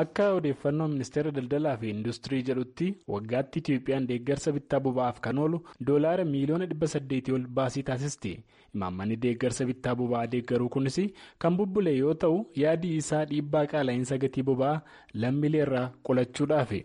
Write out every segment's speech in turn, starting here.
Akka odeeffannoo ministeera daldalaa fi industirii jedhutti waggaatti Itiyoophiyaan deeggarsa bittaa boba'aaf kan oolu doolaara miiliyoona dhibba saddeetii ol baasii taasisti. Imaammanni deeggarsa bittaa boba'aa deeggaruu kunis kan bubbule yoo ta'u yaadi isaa dhiibbaa qaala'insa gatii boba'aa lammiilee irraa qolachuudhaafi.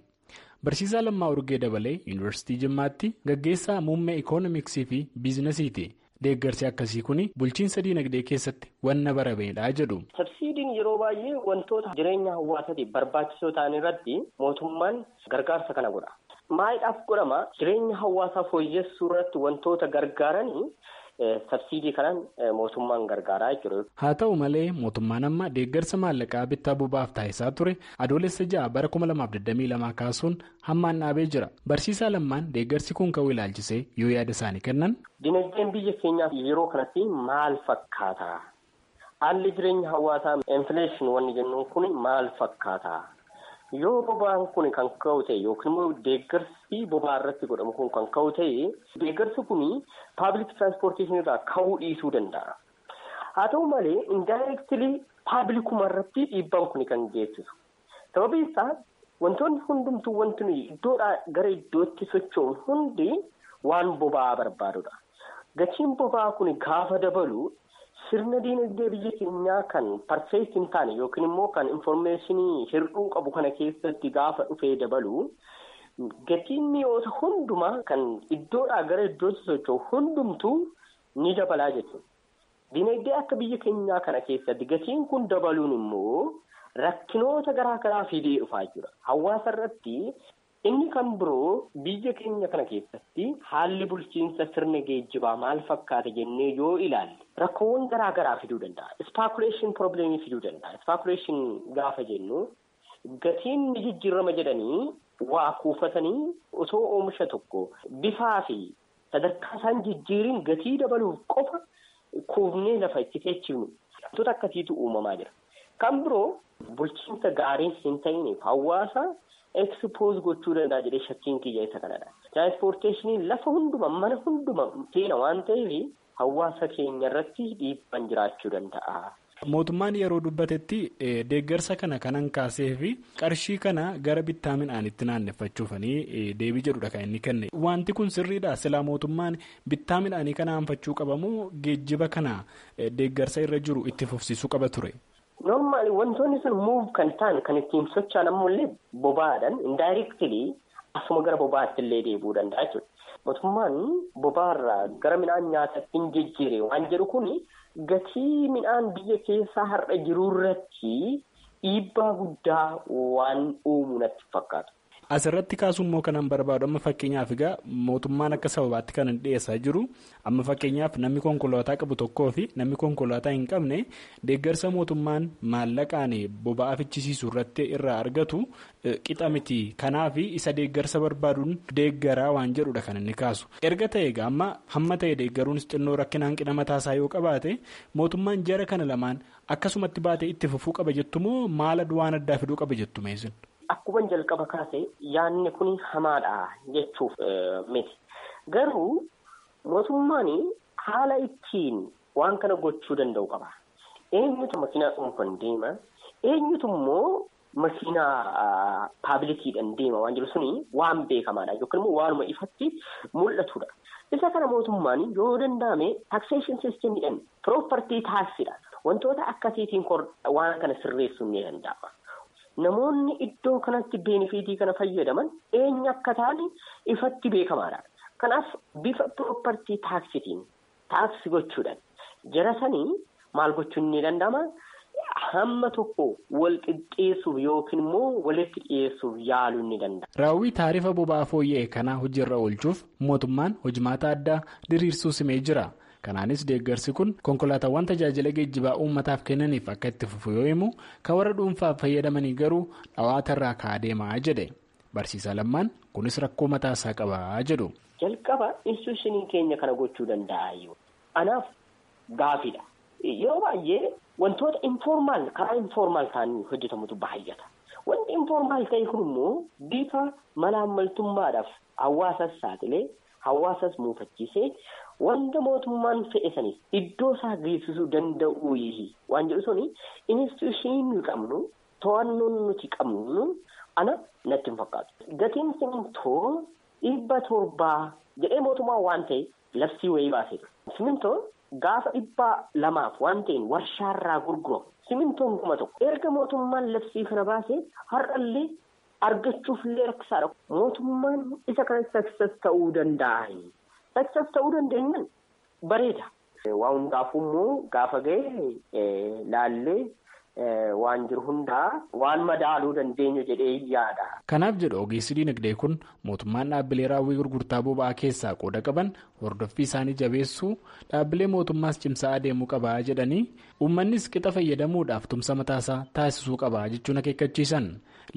Barsiisaa Lammaa Urgee Dabalee Yuunivarsiitii Jimmaatti gaggeessaa muummee ikoonomiksii fi biizinasiiti. Deeggarsi akkasii kun bulchiinsa diinagdee keessatti wanna barameedha jedhu. Sabsiidiin yeroo baay'ee wantoota jireenya hawaasaatiif barbaachisoo ta'an irratti mootummaan gargaarsa kana godha. Maayidhaaf godhama jireenya hawaasaa fooyyessuu irratti wantoota gargaaranii sabsiidii kanaan mootummaan gargaaraa jechuudha. Haa ta'u malee mootummaan amma deeggarsa maallaqaa bittaa boba'aaf taasisaa ture adoolessa ja'a bara 2022 kaasuun hammaan dhaabee jira. Barsiisaa lammaan deeggarsi kun ka'uu ilaalchisee yoo yaada isaanii kennan. Dinagdeen biyya keenyaa yeroo kanatti maal fakkaata? Haalli jireenya hawaasaa infileeshin wanni jennuun kun maal fakkaata? Yoo boba'aan kun kan ka'u ta'e yookiin immoo deeggarsi boba'aa irratti godhamu kun kan ka'u ta'e deeggarsi kun paabilik tiraanspoorteeshinii irraa ka'uu dhiisuu danda'a. Haa ta'u malee indaayireektilii paabilikuma irratti dhiibbaan kun kan geessisu. Sababiin isaa wantoonni hundumtuu wanti nuyi iddoodhaa gara iddootti socho'u hundi waan boba'aa barbaadudha. Gatiin boba'aa kun gaafa dabalu. Sirna diinagdee biyya keenyaa kan parfeekti hin taane yookiin immoo kan infoormeeshinii hir'uu qabu kana keessatti gaafa dhufee dabalu gatiin mi'oota hundumaa kan iddoodhaa gara iddootti socho'u hundumtuu ni dabalaa jechuudha. Diinagdee akka biyya keenyaa kana keessatti gatiin kun dabaluun immoo rakkinoota garaa garaa fidee dhufaa jira. Hawaasa irratti inni kan biroo biyya keenya kana keessatti haalli bulchiinsa sirna geejjibaa maal fakkaata jennee yoo ilaalle. Rakkoowwan garaa garaa fiduu danda'a. Spaakuleeshin probleemii fiduu danda'a. Spaakuleeshin gaafa jennu gatiin ni jijjiirama jedhanii waa kuufatanii osoo oomisha tokko bifaa fi sadarkaa isaan jijjiiriin gatii dabaluuf qofa kuufnee lafa itti teechifnu. Wantoota akkasiitu uumamaa jira. Kan biroo bulchiinsa gaarii hin ta'iniif hawaasa ekspoos gochuu danda'a jedhee shakkiin kiyya isa kanadha. Tiraanspoorteeshiniin lafa hunduma mana hunduma seena waan ta'eef. Hawaasa keenya irratti dhiibbaan jiraachuu danda'a. Mootummaan yeroo dubbatetti deeggarsa kana kanan kaasee fi qarshii kana gara bittaa midhaanitti naanneffachuufanii deebii jedhudha kan inni kenne. Wanti kun sirriidha. Silaa mootummaan bittaa midhaanii kana hanfachuu qabamoo geejjiba kana deeggarsa irra jiru itti fufsiisuu qaba ture? Normaali wantoonni sun muuf kan ta'an kan ittiin socho'an ammallee boba'aadhaan indaayireektilii asuma gara boba'aatti illee deebi'uu danda'a jechuudha. Mootummaan boba'aarraa gara midhaan nyaataatti hin jijjiire waan jedhu kun gatii midhaan biyya keessaa har'a jiru irratti dhiibbaa guddaa waan uumu natti fakkaatu. Asirratti kaasuun immoo kanan barbaadu amma fakkeenyaaf egaa mootummaan akka sababaatti kan dhiyeessaa jiru amma fakkeenyaaf namni konkolaataa qabu tokkoo fi namni konkolaataa hin qabne deeggarsa mootummaan maallaqaan boba'aa fichisiisuu irratti irraa argatu qixa miti kanaaf isa deeggarsa barbaaduun deeggaraa waan jedhudha kan inni kaasu erga ta'e egaa amma hamma ta'e deeggaruunis xinnoo rakkina hanqina mataasaa yoo qabaate mootummaan jara kana lamaan akkasumatti baatee itti fufuu qaba jettumoo maala waan addaa fiduu qaba jettu meesin. Akkuma jalqaba kaase yaadni kun hamaadha jechuuf miti. Garuu mootummaan haala ittiin waan kana gochuu danda'u qaba. Eenyutu makiinaa dhuunfaan deema? Eenyutu immoo makiinaa paabilikiidhaan deema waan jiru suni waan beekamaadha yookiin immoo waanuma ifatti mul'atudha. Isa kana mootummaan yoo danda'ame taxation systemiidhaan piroopartii taaksida. Wantoota akkasiitiin waan kana sirreessuun ni danda'ama. Namoonni iddoo kanatti beenifiitii kana fayyadaman eenyu akka ta'an ifatti beekamaadha. Kanaaf bifa piroopartii taaksitiin taaksi gochuudhaan jara sanii maal gochuun ni danda'ama? Hamma tokko wal qixxeessuuf yookiin immoo walitti dhiyeessuuf yaaluun ni danda'a. Raawwii taarifa boba'aa fooyya'e kanaa hojiirra oolchuuf mootummaan hojimaata addaa diriirsuu simee jira. Kanaanis deeggarsi kun konkolaataawwan tajaajila geejjibaa uummataaf kennaniif akka itti fufu yoo himu kan warra dhuunfaaf fayyadamanii garuu dhawaata irraa ka'aa deemaa jedhe. Barsiisaa lammaan kunis rakkoo mataasaa qabaa jedhu. Jalqaba institushiniin keenya kana gochuu danda'a. Anaaf gaafidha. Yeroo baay'ee wantoota informaal karaa informaal ta'anii hojjetamutu baay'ata. Wanti informaal ta'e kun immoo bifa malaammaltummaadhaaf hawaasas saaxilee hawaasas muufachiisee wanta mootummaan fe'e sanis iddoo isaa geessisuu danda'u waan jedhu suni instituushinii nuyi qabnu to'annoon nuti qabnu ana natti hin fakkaatu. Gatiin simintoo dhibba torbaa jedhee mootummaa waan ta'e labsii wayii baaseera. Simintoo gaafa dhibba lamaaf waan ta'een warshaarraa gurguramu. Simintoon kuma tokko erga mootummaan labsii kana baasee har'allee argachuuf illee rakkisaadha. Mootummaan isa kana saksas ta'uu danda'a. Saksas ta'uu dandeenyaan bareeda. Waa hundaafuu immoo gaafa ga'e laallee waan jiru hundaa waan madaaluu dandeenyu jedhee yaada. Kanaaf jedhu ogeessi dinagdee kun mootummaan dhaabbilee raawwii gurgurtaa boba'aa keessaa qooda qaban hordoffii isaanii jabeessuu dhaabbilee mootummaas cimsaa adeemuu qabaa jedhanii uummannis qixa fayyadamuudhaaf tumsa mataasaa taasisuu qabaa jechuun akeekkachiisan.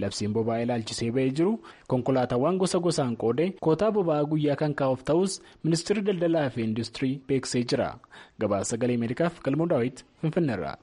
Labsiin boba'aa ilaalchisee ba'ee jiru konkolaataawwan gosa gosaan qoodee kootaa boba'aa guyyaa kan kaa'uuf ta'us ministeerri daldalaa fi industirii beeksisee jira. Gabaasa sagalee Ameerikaaf galmoo daawwiti Finfinneerra.